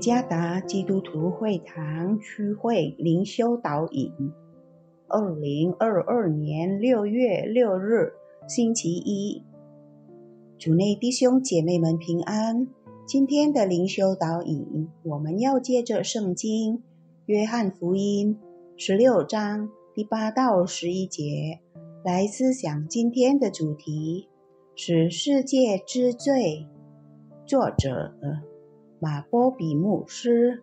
加达基督徒会堂区会灵修导引，二零二二年六月六日星期一，主内弟兄姐妹们平安。今天的灵修导引，我们要借着圣经《约翰福音》十六章第八到十一节来思想今天的主题：使世界之罪。作者。马波比牧师，《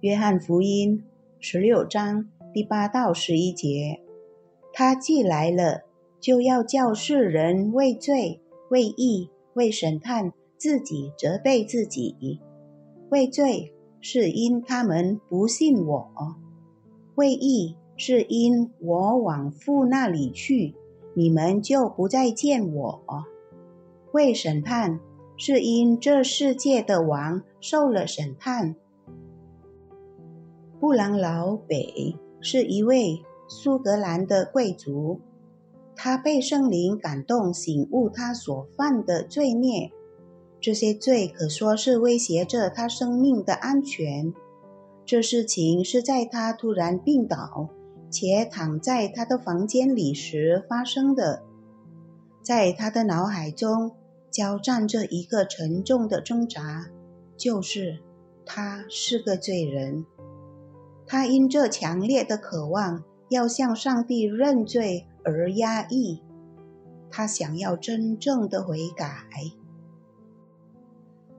约翰福音》十六章第八到十一节，他既来了，就要叫世人为罪、为义、为审判，自己责备自己。为罪，是因他们不信我；为义，是因我往父那里去，你们就不再见我；为审判。是因这世界的王受了审判。布朗老北是一位苏格兰的贵族，他被圣灵感动，醒悟他所犯的罪孽。这些罪可说是威胁着他生命的安全。这事情是在他突然病倒，且躺在他的房间里时发生的。在他的脑海中。交战这一个沉重的挣扎，就是他是个罪人。他因这强烈的渴望要向上帝认罪而压抑。他想要真正的悔改。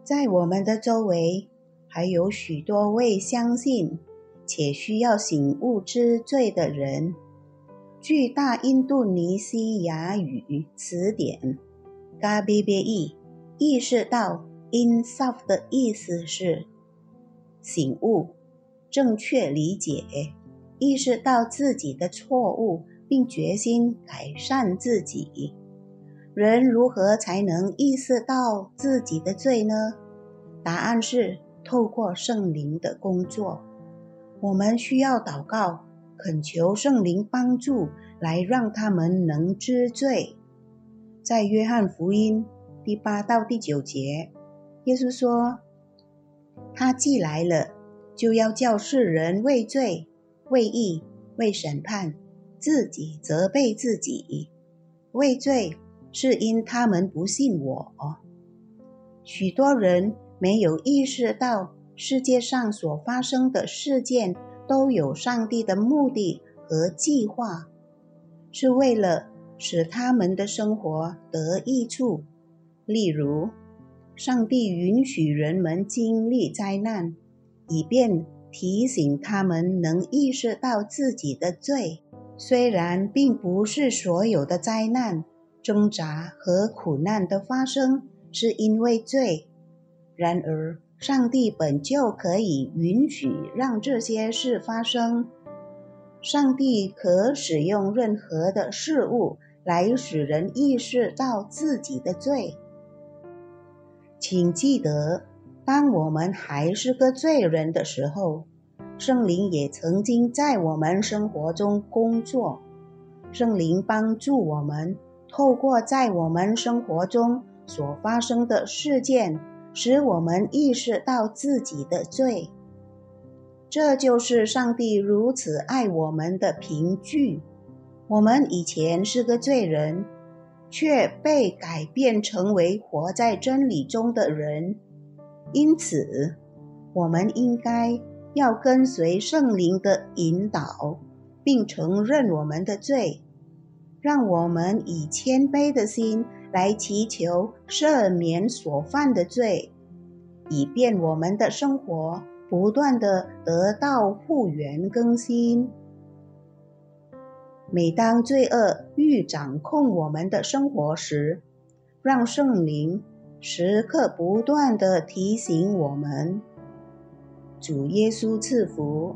在我们的周围，还有许多未相信且需要醒悟之罪的人。据大印度尼西亚语词典。嘎比比意意识到 insaf 的意思是醒悟、正确理解，意识到自己的错误，并决心改善自己。人如何才能意识到自己的罪呢？答案是透过圣灵的工作。我们需要祷告，恳求圣灵帮助，来让他们能知罪。在约翰福音第八到第九节，耶稣说：“他既来了，就要叫世人为罪、为义、为审判，自己责备自己。为罪，是因他们不信我。许多人没有意识到，世界上所发生的事件都有上帝的目的和计划，是为了。”使他们的生活得益处，例如，上帝允许人们经历灾难，以便提醒他们能意识到自己的罪。虽然并不是所有的灾难、挣扎和苦难的发生是因为罪，然而上帝本就可以允许让这些事发生。上帝可使用任何的事物。来使人意识到自己的罪。请记得，当我们还是个罪人的时候，圣灵也曾经在我们生活中工作。圣灵帮助我们，透过在我们生活中所发生的事件，使我们意识到自己的罪。这就是上帝如此爱我们的凭据。我们以前是个罪人，却被改变成为活在真理中的人。因此，我们应该要跟随圣灵的引导，并承认我们的罪，让我们以谦卑的心来祈求赦免所犯的罪，以便我们的生活不断的得到复原更新。每当罪恶欲掌控我们的生活时，让圣灵时刻不断的提醒我们：主耶稣赐福。